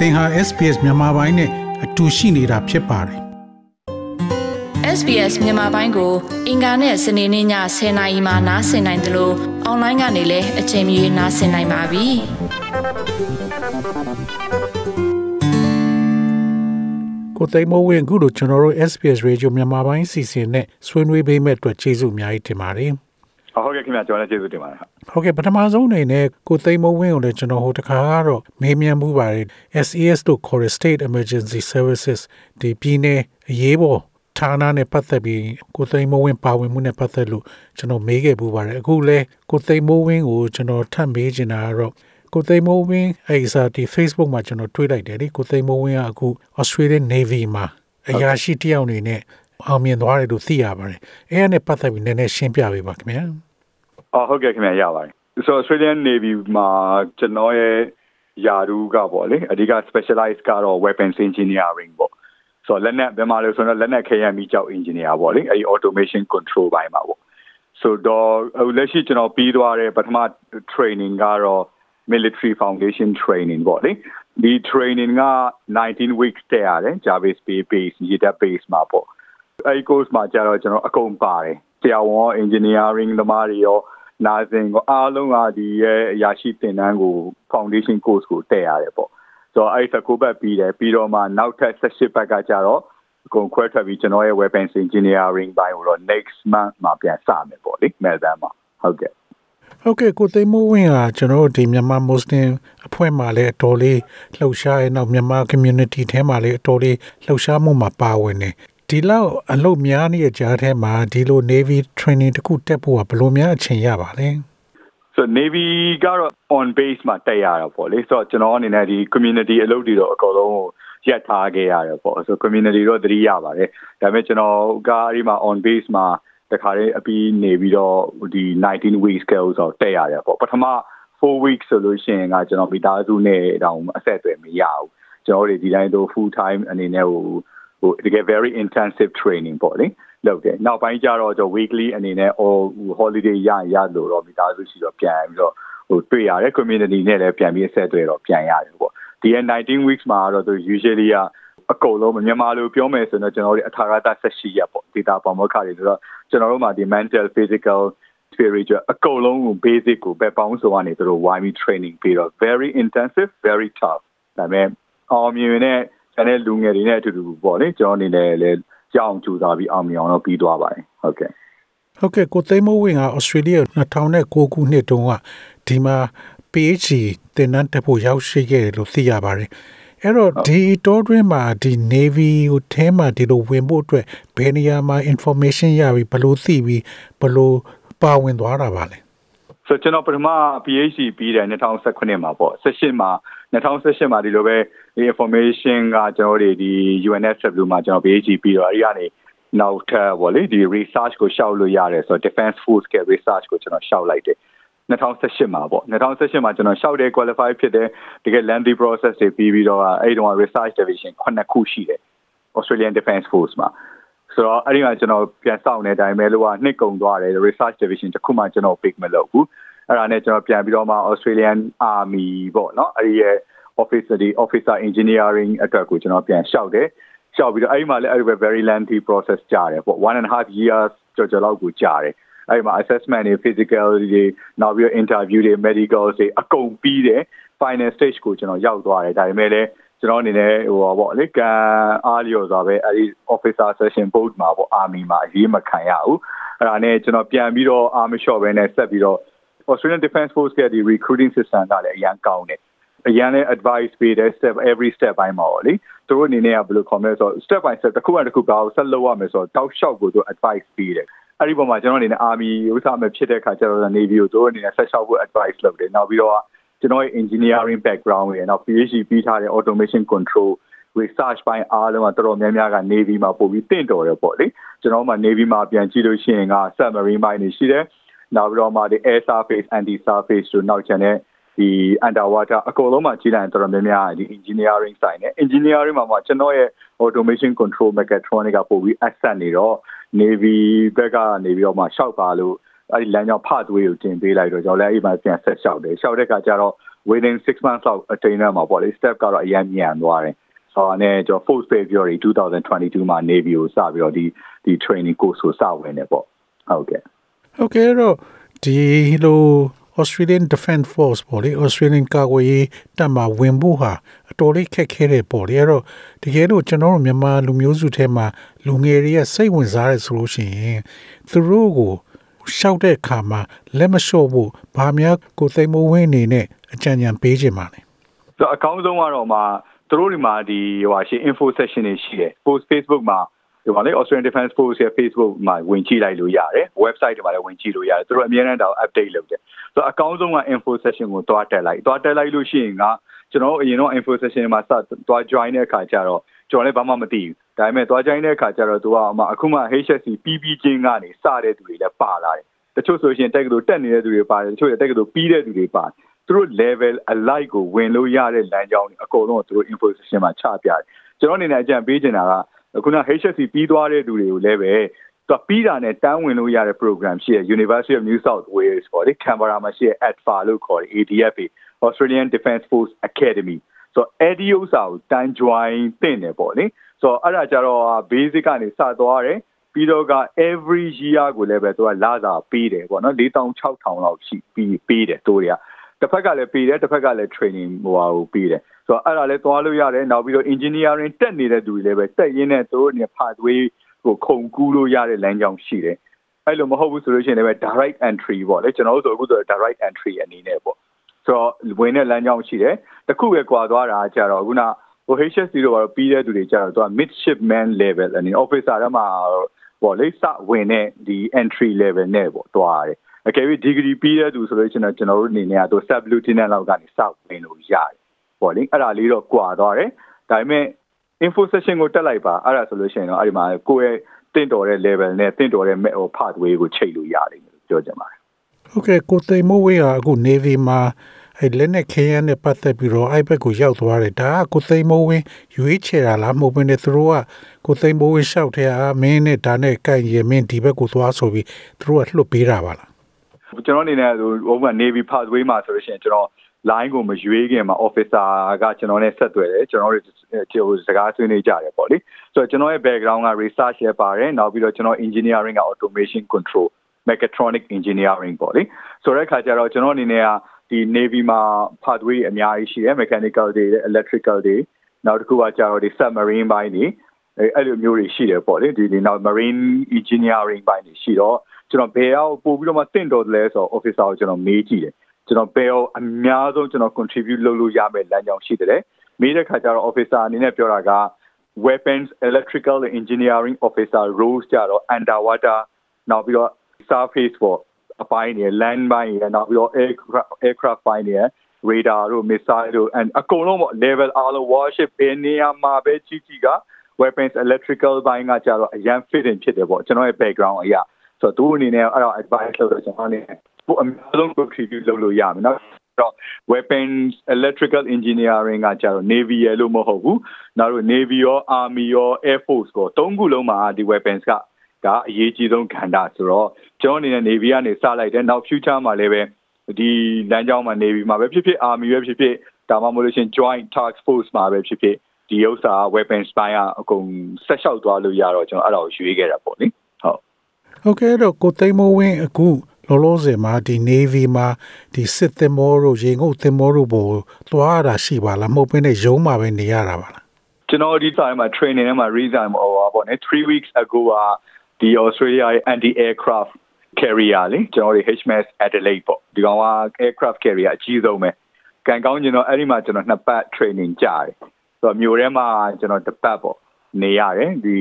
သင်ဟာ SPS မြန်မာပိုင်းနဲ့အတူရှိနေတာဖြစ်ပါတယ် SBS မြန်မာပိုင်းကို အင်ကာနဲ့စနေနေ့ည10:00နာရီမှနားဆင်နိုင်တယ်လို့အွန်လိုင်းကနေလည်းအချိန်မီနားဆင်နိုင်ပါပြီကိုသိမ်းမိုးဝင်ခုလိုကျွန်တော်တို့ SPS Radio မြန်မာပိုင်းစီစဉ်နဲ့ဆွေးနွေးပေးမဲ့အတွက်ကျေးဇူးအများကြီးတင်ပါတယ် ဟုတ်ကဲ့ခင်ဗျာကျွန်တော်လည်းကျေးဇူးတင်ပါတယ်ဟုတ်ကဲ့ပထမဆုံးအနေနဲ့ကိုသိမ်းမဝင်းကိုလည်းကျွန်တော်ဟိုတခါကတော့မေးမြန်းမှုပါတယ် SES တို့ Core State Emergency Services ဒီပြည်နယ်အရေးပေါ်ဌာနနဲ့ပတ်သက်ပြီးကိုသိမ်းမဝင်းပါဝင်မှုနဲ့ပတ်သက်လို့ကျွန်တော်မေးခဲ့ပူပါတယ်အခုလဲကိုသိမ်းမဝင်းကိုကျွန်တော်ထပ်မေးချင်တာကတော့ကိုသိမ်းမိုးဝင်းအဲ့စာဒီ Facebook မှာကျွန်တော်တွေ့လိုက်တယ်လေကိုသိမ်းမိုးဝင်းကအခု Australian Navy မှာအရာရှိတယောက်အနေနဲ့အောင်မြင်သွားတယ်လို့သိရပါတယ်။အဲ့ဒါနဲ့ပတ်သက်ပြီးနည်းနည်းရှင်းပြပေးပါခင်ဗျာ။ အော်ဟုတ်ကဲ့ခင်ဗျာရပါတယ်။ So Australian Navy မှာကျွန်တော်ရဲ့ယာရူကပေါ့လေအဓိက specialize ကတော့ weapons engineering ပေါ့။ဆိုတော့လက်နက်ဘယ်မှာလဲဆိုတော့လက်နက်ခဲယမ်းမိကြောက် engineer ပေါ့လေ။အဲဒီ automation control ဘိုင်းမှာပေါ့။ So တော့လက်ရှိကျွန်တော်ပြီးသွားတဲ့ပထမ training ကတော့ military foundation training ပေါ့လေဒီ training က19 weeks တည်းရတယ် Java space base ရေတပ် base မှာပေါ့အဲဒီ course မှာကျတော့ကျွန်တော်အကုန်ပါတယ်ဆရာဝန် engineering သမားတွေရော နာဇင်ကိုအားလုံးကဒီရဲ့အရာရှိသင်တန်းကို foundation course ကိုတက်ရတယ်ပေါ့ဆိုတော့အဲ့ဒါကိုပတ်ပြီးတယ်ပြီးတော့မှနောက်ထပ်18ဘက်ကကျတော့အကုန်ခွဲထွက်ပြီးကျွန်တော်ရဲ့ weapons engineering ဘိုင်းကိုတော့ next month မှာပြန်စမယ်ပေါ့လေ Melbourne မှာဟုတ်ကဲ့ဟုတ်ကဲ့ကိုသိမ်းမိုးဝင်းကကျွန်တော်တို့ဒီမြန်မာမွတ်စလင်အဖွဲ့မှာလည်းအတော်လေးလှုပ်ရှားရဲ့နောက်မြန်မာ community ထဲမှာလည်းအတော်လေးလှုပ်ရှားမှုမှာပါဝင်နေ ဒီလောက်အလုပ်များနေတဲ့ကြားထဲမှာဒီလို Navy training တခုတက်ဖို့ကဘယ်လိုများအချိန်ရပါလဲ So Navy ကတော့ on base မှာတက်ရတာပေါ့လေဆိုတော့ကျွန်တော်အနေနဲ့ဒီ community အလုပ်တွေတော့အကုန်လုံးကိုရက်ထားခဲ့ရတယ်ပေါ့ဆို community တော့သတိရပါတယ်ဒါပေမဲ့ကျွန်တော်ကအဲ့ဒီမှာ on base မှာတခါလေးအပြီးနေပြီးတော့ဒီ19 weeks ကဆိုတက်ရတယ်ပေါ့ပထမ4 weeks ဆိုလို့ရှိရင်ကကျွန်တော်မိသားစုနဲ့တောင်အဆက်အသွယ်မရဘူးကျွန်တော်တို့ဒီတိုင်းတော့ full time အနေနဲ့ဟို ဟိုတကယ် very intensive training ပေါ့လေလုပ်တယ်နောက်ပိုင်းကျတော့ကျွန်တော် weekly အနေနဲ့ all holiday ရရလို့တော့မိသားစုရှိတော့ပြန်ပြီးတော့ဟိုတွေ့ရတယ် community နဲ့လည်းပြန်ပြီးအဆက်အသွယ်တော့ပြန်ရတယ်ပေါ့ဒီ19 weeks မှာတော့သူ usually ကအကုန်လုံးမြန်မာလိုပြောမယ်ဆိုတော့ကျွန်တော်တို့အထာရတ18ရက်ပေါ့ data ပေါ်မခါတွေဆိုတော့ကျွန်တော်တို့မှာဒီ mental physical spiritual အကုန်လုံးကို basic ကိုပဲပေါင်းစုံကနေသူတို့ YB training ပြီးတော့ very intensive very tough ဒါပေမဲ့အောင်မြင်တဲ့ကျ န်တဲ့လူငယ်တွေနဲ့အတူတူပေါ့လေကျွန်တော်အနေနဲ့လည်းကြောင်းကြိုးစားပြီးအောင်မြင်အောင်တော့ပြီးသွားပါတယ်ဟုတ်ကဲ့ဟုတ်ကဲ့ကိုသိမ်းမိုးဝင်က Australia 2009ခုနှစ်တုန်းကဒီမှာ PhD သင်တန်းတက်ဖို့ရောက်ရှိခဲ့တယ်လို့သိရပါတယ်အဲ့တော့ဒီတောတွင်းမှာဒီ Navy ကိုထဲမှာဒီလိုဝင်ဖို့အတွက်ဘယ်နေရာမှာ information ရပြီးဘယ်လိုသိပြီးဘယ်လိုပါဝင်သွားတာပါလဲဆိုကျွန်တော်ပထမ PhD ပြီးတယ်2019မှာပေါ့18မှာ 2018မှာဒီလိုပဲဒီ information ကကျွန်တော်တို့ဒီ UNSW မှာကျွန်တော် PhD ပြီးတော့အဲဒီကနေနောက်ထပ်ဗောလေဒီ research ကိုရှောက်လို့ရတယ်ဆိုတော့ defense force က research ကိုကျွန်တော်ရှောက်လိုက်တယ်2018မှာပေါ့2018မှာကျွန်တော်ရှောက်တယ် qualify ဖြစ်တယ်တကယ် lengthy process တွေပြီးပြီးတော့အဲ့ဒီတော့ research division 9ခုရှိတယ် Australian Defence Force မှာဆိုတော့အဲ့ဒီမှာကျွန်တော်ပြန်စောင့်နေတိုင်းပဲလို့ကနှစ်ကုန်သွားတယ် research division တခုမှကျွန်တော် pick မလုပ်ဘူး အဲ့ဒါနဲ့ကျွန်တော်ပြန်ပြီးတော့မှ Australian Army ပေါ့နော်အဲ့ဒီရဲ့ officer ဒီ officer engineering အတွက်ကိုကျွန်တော်ပြန်လျှောက်တယ်လျှောက်ပြီးတော့အဲ့ဒီမှာလည်းအဲ့ဒီပဲ very lengthy process ကြာတယ်ပေါ့1 and a half years ကြော်ကြော်လောက်ကိုကြာတယ်အဲ့မှာ assessment တွေ physical တွေနောက်ပြီးတော့ interview တွေ medical တွေအကုန်ပြီးတယ် final stage ကိုကျွန်တော်ရောက်သွားတယ်ဒါပေမဲ့လည်းကျွန်တော်အနေနဲ့ဟိုပေါ့လေကံအားလျော်စွာပဲအဲ့ဒီ officer session board မှာပေါ့ army မှာအရေးမခံရဘူးအဲ့ဒါနဲ့ကျွန်တော်ပြန်ပြီးတော့ army shop ပဲနဲ့ဆက်ပြီးတော့ Australian Defence Force ကဒီ recruiting system ကလည်းအရန်ကောင်းတယ်အရန်လည်း advice ပေးတယ် step every step ဘိုင်းမှာပေါ့လေသူတို့အနေနဲ့ကဘယ်လိုခေါ်မလဲဆိုတော့ step by step တစ်ခုမှတစ်ခုဘာကိုဆက်လုပ်ရမယ်ဆိုတော့တောက်လျှောက်ကိုသူ advice ပေးတယ်အဲ့ဒီပုံမှာကျွန်တော်အနေနဲ့ army ဥစ္စာမဲ့ဖြစ်တဲ့အခါကျတော့ navy ကိုသူတို့အနေနဲ့ဆက်လျှောက်ဖို့ advice လုပ်တယ်နောက်ပြီးတော့ကျွန်တော်ရဲ့ engineering background ရယ်နောက် PhD ပြီးထားတဲ့ automation control research ပိုင်းအားလုံးကတော်တော်များများက navy မှာပို့ပြီးတင့်တော်တယ်ပေါ့လေကျွန်တော်မှ navy မှာပြန်ကြည့်လို့ရှိရင်က submarine ပိုင်းနေရှိတယ် နောက်ပြီးတော့မှဒီ air surface anti surface တို့နောက်ကျန်တဲ့ဒီ underwater အကုန်လုံးမှာကြီးလိုက်တော်တော်များများဒီ engineering ဆိုင်နဲ့ engineering မှာမှကျွန်တော်ရဲ့ automation control mechatronic ကပို့ပြီး asset နေတော့ navy ဘက်ကနေပြီးတော့မှရှောက်ပါလို့အဲ့ဒီလမ်းကြောင်းဖသွေးကိုတင်ပေးလိုက်တော့ကျွန်တော်လည်းအဲ့ဒီမှာပြန်ဆက်လျှောက်တယ်လျှောက်တဲ့ခါကျတော့ within 6 months လောက်အချိန်နဲ့မှာပေါ့လေ step ကတော့အရင်မြန်သွားတယ်ဆိုတော့လည်းကျွန်တော် post February 2022မှာ Navy ကိုစပြီးတော့ဒီဒီ training course ကိုစဝင်တယ်ပေါ့ဟုတ်ကဲ့ ဟုတ်ကဲ့တော့ဒီလို Australian Defence Force ပေါ့လေ Australian ကာကွယ်ရေးတပ်မှဝင်ဖို့ဟာအတော်လေးခက်ခဲတယ်ပေါ့လေအဲ့တော့တကယ်လို့ကျွန်တော်တို့မြန်မာလူမျိုးစုထဲမှာလူငယ်တွေကစိတ်ဝင်စားတယ်ဆိုလို့ရှိရင်သူတို့ကိုရှောက်တဲ့အခါမှာလက်မလျှော့ဖို့ဘာများကိုသိမ်းမဝင်းနေနဲ့အကြံဉာဏ်ပေးခြင်းပါလေဆိုအကောင်းဆုံးကတော့မှသူတို့ဒီမှာဒီဟိုဟာရှိ info session တွေရှိတယ် post facebook မှာ ဒီမှာလေ Australian Defence Force ရဲ့ Facebook မှာဝင်ကြည့်လိုက်လို့ရတယ် website တွေမှာလည်းဝင်ကြည့်လို့ရတယ်သူတို့အများနဲ့တော့ update လုပ်တယ်ဆိုတော့အကောင်းဆုံးက info session ကိုတွားတက်လိုက်တွားတက်လိုက်လို့ရှိရင်ကကျွန်တော်အရင်တော့ info session မှာစတွား join တဲ့အခါကျတော့ကျွန်တော်လည်းဘာမှမသိဘူးဒါပေမဲ့တွား join တဲ့အခါကျတော့သူကအခုမှ HSC ပြီးပြီးချင်းကနေစတဲ့သူတွေလည်းပါလာတယ်တချို့ဆိုရှင်တက်ကလို့တက်နေတဲ့သူတွေပါတယ်တချို့တက်ကလို့ပြီးတဲ့သူတွေပါတယ်သူတို့ level alike ကိုဝင်လို့ရတဲ့လမ်းကြောင်းတွေအကုန်လုံးသူတို့ information မှာချပြတယ်ကျွန်တော်အနေနဲ့အကြံပေးချင်တာက ခုန HSC ပြီးသွားတဲ့သူတွေကိုလည်းပဲသူပြီးတာနဲ့တန်းဝင်လို့ရတဲ့ program ရှိရ University of New South Wales ပေါ့လေ Canberra မှာရှိရ ADFA လို့ခေါ်တယ် ADF Australian Defence Force Academy ဆိုတော့ EDIO စာကိုတန်း join တင်တယ်ပေါ့လေဆိုတော့အဲ့ဒါကြတော့ basic ကနေစသွားတယ်ပြီးတော့က every year ကိုလည်းပဲသူကလာစာပေးတယ်ပေါ့နော်4600လောက်ရှိပြီးပေးတယ်သူတွေကတစ်ဖက်ကလည်းပေးတယ်တစ်ဖက်ကလည်း training ဟိုဟာကိုပေးတယ်ဆို တော့အဲ့ဒါလည်းသွားလို့ရတယ်နောက်ပြီးတော့ engineering တက်နေတဲ့သူတွေလည်းပဲတက်ရင်းနဲ့သူတို့နေ pathway ကိုခုံကူးလို့ရတဲ့လမ်းကြောင်းရှိတယ်အဲ့လိုမဟုတ်ဘူးဆိုလို့ရှိရင်လည်း direct entry ပေါ့လေကျွန်တော်တို့ဆိုအခုဆို direct entry အနေနဲ့ပေါ့ဆိုတော့ဝင်တဲ့လမ်းကြောင်းရှိတယ်တခုပဲကွာသွားတာကြတော့ခုနဟို HSC တို့ကတော့ပြီးတဲ့သူတွေကြတော့သူက midshipman level အနေ officer တမှာပေါ့လေစဝင်တဲ့ဒီ entry level နဲ့ပေါ့တွားရတယ်အကယ်၍ degree ပြီးတဲ့သူဆိုလို့ရှိရင်ကျွန်တော်တို့အနေနဲ့ကတော့ sub lieutenant လောက်ကနေစဝင်လို့ရတယ် ပေါ့လေအဲ့ဒါလေးတော့ကွာသွားတယ်ဒါပေမဲ့ info session ကိုတက်လိုက်ပါအဲ့ဒါဆိုလို့ရှိရင်တော့အဲ့ဒီမှာကိုယ့်ရဲ့တင့်တော်တဲ့ level နဲ့တင့်တော်တဲ့ဟို pathway ကိုချိန်လို့ရတယ်လို့ပြောချင်ပါတယ်ဟုတ်ကဲ့ကိုသိမ်မိုးဝေးကအခု navy မှာအဲ့လက်နဲ့ခဲရန်နဲ့ပတ်သက်ပြီးတော့အဲ့ဘက်ကိုရောက်သွားတယ်ဒါကကိုသိမ်မိုးဝင်းရွေးချယ်တာလားမဟုတ်ဘဲနဲ့သူတို့ကကိုသိမ်မိုးဝင်းရှောက်ထဲအားမင်းနဲ့ဒါနဲ့ကိုင်ရမင်းဒီဘက်ကိုသွားဆိုပြီးသူတို့ကလှုပ်ပေးတာပါလားကျွန်တော်အနေနဲ့ဟိုဟိုက navy pathway မှာဆိုလို့ရှိရင်ကျွန်တော် line ကိုမရွေးခင်မှာ officer ကကျွန်တော်နဲ့ဆက်သွယ်တယ်ကျွန်တော်တို့ဟိုစကားဆွေးနွေးကြတယ်ပေါ့လေဆိုတော့ကျွန်တော်ရဲ့ background က research ရပါတယ်နောက်ပြီးတော့ကျွန်တော် engineering က automation control mechatronic engineering ပေါ့လေဆိုတဲ့အခါကျတော့ကျွန်တော်အနေနဲ့ကဒီ navy မှာ pathway အများကြီးရှိတယ် mechanical တွေ electrical တွေနောက်တစ်ခုကကျတော့ဒီ submarine ဘိုင်းတွေအဲ့လိုမျိုးတွေရှိတယ်ပေါ့လေဒီဒီနောက် marine engineering ဘိုင်းတွေရှိတော့ကျွန်တော်ဘယ်အောင်ပို့ပြီးတော့မှတင့်တော်တယ်လဲဆိုတော့ officer ကိုကျွန်တော်မေးကြည့်တယ် ကျွန်တော်ဘယ်အောင်အများဆုံးကျွန်တော် contribute လုပ်လို့ရမယ့်လမ်းကြောင်းရှိတယ်မေးတဲ့ခါကျတော့ officer အနေနဲ့ပြောတာက weapons electrical engineering officer roles ကြတော့ underwater နောက်ပြီးတော့ surface ပေါ့အပိုင်းတွေ land ပိုင်းတွေနောက်ပြီးတော့ aircraft aircraft ပိုင်းတွေ radar တို့ missile တို့ and အကုန်လုံးပေါ့ level အားလုံး warship ဘယ်နေရာမှာပဲကြီးကြီးက weapons electrical ဘိုင်းကကြတော့အရန် fitting ဖြစ်တယ်ပေါ့ကျွန်တော်ရဲ့ background အရာ ဆိုတော့သူအနေနဲ့အဲ့တော့ advice လုပ်တော့ကျွန်တော်အနေနဲ့ပိုအများဆုံး contribute လုပ်လို့ရမယ်နော်တော့ weapons electrical engineering ကကြတော့ navy ရလို့မဟုတ်ဘူးနောက်တော့ navy ရော army ရော air force ကိုသုံးခုလုံးမှာဒီ weapons ကကအရေးကြီးဆုံးခန္ဓာဆိုတော့ကျွန်တော်အနေနဲ့ navy ကနေစလိုက်တယ်နောက် future မှာလည်းပဲဒီလမ်းကြောင်းမှာ navy မှာပဲဖြစ်ဖြစ် army ပဲဖြစ်ဖြစ်ဒါမှမဟုတ်လို့ရှင် joint task force မှာပဲဖြစ်ဖြစ်ဒီဥစ္စာ weapons ပိုင်းကအကုန်ဆက်လျှောက်သွားလို့ရတော့ကျွန်တော်အဲ့ဒါကိုရွေးခဲ့တာပေါ့လေ ဟုတ်ဟုတ်ကဲ့တော့ကိုသိမ်းမဝင်းအခုလောလောဆယ်မှာဒီ Navy မှာဒီစစ်သင်္ဘောတို့ရေငုပ်သင်္ဘောတို့ပေါ်သွားရတာရှိပါလားမဟုတ်ဘဲနဲ့ရုံးမှာပဲနေရတာပါလားကျွန်တော်ဒီ time မှာ training ထဲမှာ reason ဟောပါပေါ့နော်3 weeks ago ကဒီ Australia anti aircraft carrier လေကျွန်တော်တို့ HMS Adelaide ပေါ့ဒီကောင်က aircraft carrier အကြီးဆုံးပဲကန်ကောင်းကျွန်တော်အဲ့ဒီမှာကျွန်တော်နှစ်ပတ် training ကြာတယ်ဆိုတော့မြို့ထဲမှာကျွန်တော်တစ်ပတ်ပေါ့ နေရတယ်ဒီ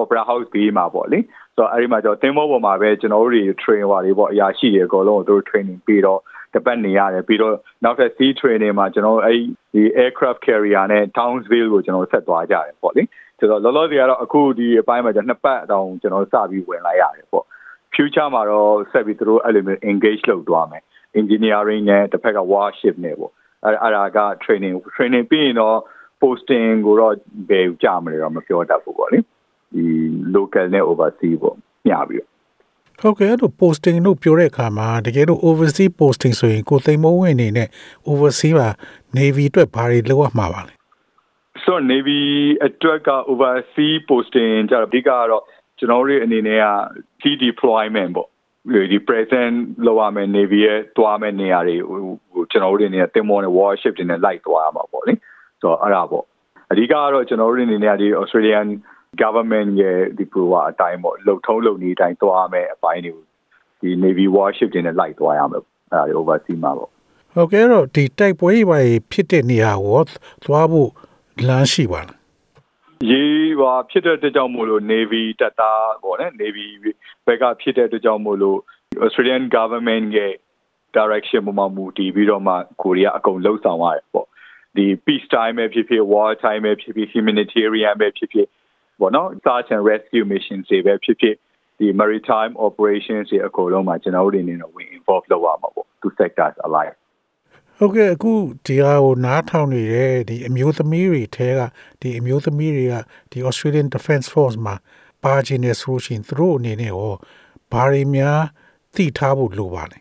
Opera House ဘေးမှာပေါ့လေဆိုတော့အဲ့ဒီမှာကျွန်တော်သင်္ဘောပေါ်မှာပဲကျွန်တော်တို့တွေ train ဟွာတွေပေါ့အရာရှိတွေအကုန်လုံးကိုတို့ training ပြီးတော့တပတ်နေရတယ်ပြီးတော့နောက်ထပ် sea training မှာကျွန်တော်အဲ့ဒီ aircraft carrier နဲ့ Townsville ကိုကျွန်တော်ဆက်သွားကြတယ်ပေါ့လေဆိုတော့လောလောဆယ်ကတော့အခုဒီအပိုင်းမှာကျွန်တော်နှစ်ပတ်တောင်ကျွန်တော်စပြီးဝင်လိုက်ရတယ်ပေါ့ future မှာတော့ဆက်ပြီးသူတို့အဲ့လိုမျိုး engage လုပ်သွားမယ် engineering နဲ့တစ်ဖက်က warship နဲ့ပေါ့အဲ့အဲ့ဒါက training training ပြီးရင်တော့ posting ကိုတော့ဘယ်ကြမလဲတော့မပြောတတ်ဘူးပေါ့လေဒီ local နဲ့ overseas ပေါ့ညပြီးဟုတ်ကဲ့အဲ့လို posting လို့ပြောတဲ့အခါမှာတကယ်လို့ overseas posting ဆိုရင်ကိုသိမ်းမိုးဝင်အနေနဲ့ overseas ပါ navy အတွက်ဘာတွေလုပ်ရမှာပါလဲ so navy အတွက်က overseas posting ကြတော့အဓိကကတော့ကျွန်တော်တို့အနေနဲ့က key deployment ပေါ့ဒီ present လောက်ရမယ် navy ရဲ့တွားမယ်နေရာတွေဟိုကျွန်တော်တို့အနေနဲ့တင်မောနဲ့ warship တွေနဲ့လိုက်သွားရမှာပေါ့လေ ဆိုတော့အဲ့ဒါပေါ့အဓိကကတော့ကျွန်တော်တို့အနေနဲ့ဒီ Australian government ရဲ့ဒီ pro အတိုင်းပေါ့လုံထုံးလုံနည်းအတိုင်းသွားရမယ်အပိုင်းတွေကိုဒီ navy warship တွေနဲ့လိုက်သွားရမယ်အဲ့ဒါတွေ overseas မှာပေါ့ဟုတ်ကဲ့အဲ့တော့ဒီတိုက်ပွဲတွေပါဖြစ်တဲ့နေရာကိုသွားဖို့လမ်းရှိပါလားရေးပါဖြစ်တဲ့အတွက်ကြောင့်မို့လို့ Navy တပ်သားပေါ့နော် Navy ဘက်ကဖြစ်တဲ့အတွက်ကြောင့်မို့လို့ Australian government ရဲ့ direction ပေါ်မှာမူတည်ပြီးတော့မှကိုရီးယားအကုန်လှုပ်ဆောင်ရတယ်ပေါ့ ဒီ peace time ပဲဖြစ်ဖြစ် war time ပဲဖြစ်ဖြစ် humanitarian ပဲဖြစ်ဖြစ်ပေါ့နော် search and rescue mission တွေပဲဖြစ်ဖြစ်ဒီ maritime operations တွေအကုန်လုံးမှာကျွန်တော်တို့အနေနဲ့ဝင် involve လုပ်ရမှာပေါ့ two sectors alike ဟုတ်ကဲ့အခုဒီဟာကိုနားထောင်နေတဲ့ဒီအမျိုးသမီးတွေထဲကဒီအမျိုးသမီးတွေကဒီ Australian Defence Force မှာပါချင်နေဆိုရှင်သူတို့အနေနဲ့ရောဘာတွေများသိထားဖို့လိုပါလဲ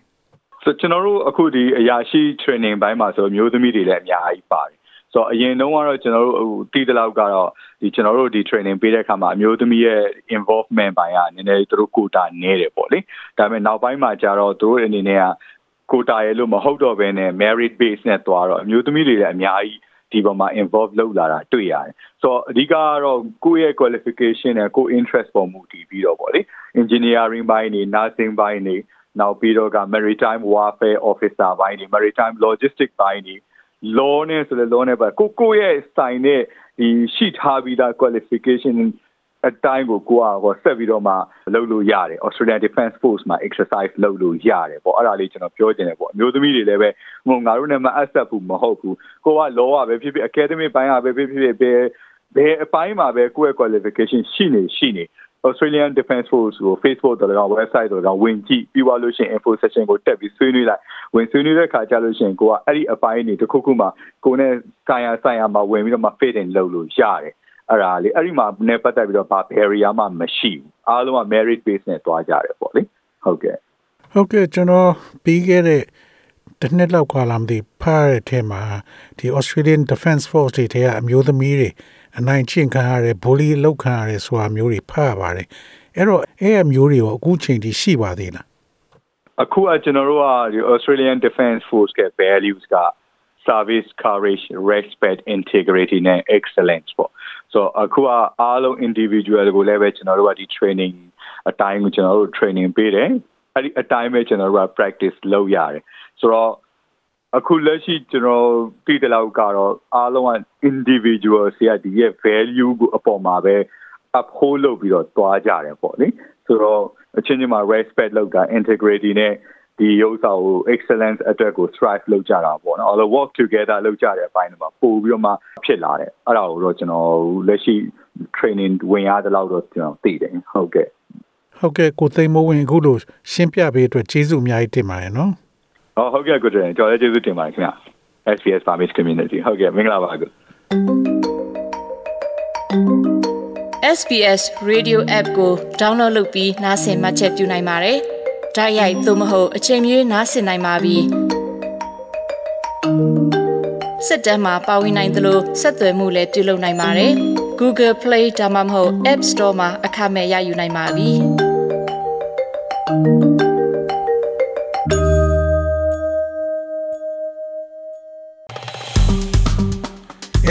ဆိုကျွန်တော်တို့အခုဒီအရာရှိ training ဘိုင်းမှာဆိုမျိုးသမီးတွေလည်းအများကြီးပါတယ်ဆိုတော့အရင်တုန်းကတော့ကျွန်တော်တို့ဟိုတီးတလောက်ကတော့ဒီကျွန်တော်တို့ဒီ training ပေးတဲ့အခါမှာအမျိုးသမီးရဲ့ involvement ဘိုင်းကနည်းနည်းသူတို့ကိုတာနည်းတယ်ပေါ့လေဒါပေမဲ့နောက်ပိုင်းမှာကျတော့သူတို့အနေနဲ့ကကိုတာရဲ့လို့မဟုတ်တော့ဘဲနဲ့ merit base နဲ့တွားတော့အမျိုးသမီးတွေလည်းအများကြီးဒီပေါ်မှာ involve လုပ်လာတာတွေ့ရတယ်ဆိုတော့အဓိကကတော့ကိုယ့်ရဲ့ qualification နဲ့ကိုယ့် interest ပေါ်မူတည်ပြီးတော့ပေါ့လေ engineering ဘိုင်းနေ nursing ဘိုင်းနေ နောက်ပြီးတော့က maritime warfare officer ဘိုင်းနေ maritime logistic ဘိုင်းနေ law နဲ့ဆိုလဲ law နဲ့ပါကိုကိုရဲ့ sign နဲ့ဒီရှိထားပြီးသား qualification အတိုင်းကိုကိုကဟောဆက်ပြီးတော့မှလုပ်လို့ရတယ် Australian Defence Force မှာ exercise လုပ်လို့ရတယ်ပေါ့အဲ့ဒါလေးကျွန်တော်ပြောချင်တယ်ပေါ့အမျိုးသမီးတွေလည်းပဲဟိုငါတို့နဲ့မအပ်ဆက်ဘူးမဟုတ်ဘူးကိုက law ကပဲဖြစ်ဖြစ် academic ဘိုင်းကပဲဖြစ်ဖြစ်ဘယ်ဘယ်အပိုင်းမှာပဲကိုယ့်ရဲ့ qualification ရှိနေရှိနေ Australian Defence Force ကို Facebook တော်တော် website တော်တော်ဝင်ကြည့်ပြီးသွားလို့ရှိရင် info session ကိုတက်ပြီးဆွေးနွေးလိုက်ဝင်ဆွေးနွေးတဲ့ခါကျလို့ရှိရင်ကိုကအဲ့ဒီအပိုင်းတွေတစ်ခုခုမှကိုနဲ့ဆိုင်ရာဆိုင်ရာမှာဝင်ပြီးတော့မှ fit in လုပ်လို့ရတယ်အဲ့ဒါလေအဲ့ဒီမှာနဲ့ပတ်သက်ပြီးတော့ဘာ barrier မှမရှိဘူးအားလုံးက merit base နဲ့တွားကြတယ်ပေါ့လေဟုတ်ကဲ့ဟုတ်ကဲ့ကျွန်တော်ပြီးခဲ့တဲ့တစ်နှစ်လောက်ခါလာမသိဖားတဲ့ထဲမှာဒီ Australian Defence Force တွေထဲကအမျိုးသမီးတွေ အနိုင်ကျင့်ခံရတယ်ဘူလီလောက်ခံရတယ်ဆိုတာမျိုးတွေဖတ်ရပါတယ်အဲ့တော့အဲ့အမျိုးတွေရောအခုချိန်ထိရှိပါသေးလားအခုကကျွန်တော်တို့ကဒီ Australian Defence Force က values က service courage respect integrity နဲ့ excellence ပေါ့ဆိုတော့အခုကအားလုံး individual ကိုလည်းပဲကျွန်တော်တို့ကဒီ training အတိုင်းကိုကျွန်တော်တို့ training ပေးတယ်အဲ့ဒီအတိုင်းပဲကျွန်တော်တို့က practice လုပ်ရတယ်ဆိုတော့ အခုလက်ရှိကျွန်တော်ပြည်တယ်လောက်ကတော့အားလုံးက individual စီကဒီရဲ့ value ကိုအပေါ်မှာပဲ uphold လုပ်ပြီးတော့တွားကြတယ်ပေါ့လေဆိုတော့အချင်းချင်းမှာ respect လုပ်တာ integrity နဲ့ဒီဥစ္စာကို excellence အတွက်ကို strive လုပ်ကြတာပေါ့နော် all work together လုပ်ကြတဲ့အပိုင်းတွေမှာပို့ပြီးတော့မှဖြစ်လာတယ်အဲ့ဒါကိုတော့ကျွန်တော်လက်ရှိ training ဝင်ရတဲ့လောက်တော့ကျွန်တော်သိတယ်ဟုတ်ကဲ့ဟုတ်ကဲ့ကိုသိမ်းမိုးဝင်အခုလိုရှင်းပြပေးအတွက်ကျေးဇူးအများကြီးတင်ပါတယ်နော် ဟောဟုတ်ကဲ့ကိုတယ်ကျွန်တော်လည်းကျေးဇူးတင်ပါတယ်ခင်ဗျ SPS Farmers Community ဟုတ်ကဲ့မင်္ဂလာပါကွ SBS Radio App ကို download လုပ်ပြီးနားဆင်မှတ်ချက်ပြုနိုင်ပါတယ်။ဒါရိုက်သို့မဟုတ်အချိန်မြေးနားဆင်နိုင်ပါပြီ။စစ်တမ်းမှာပါဝင်နိုင်သလိုဆက်သွယ်မှုလည်းပြုလုပ်နိုင်ပါတယ်။ Google Play ဒါမှမဟုတ် App Store မှာအခမဲ့ရယူနိုင်ပါပြီ။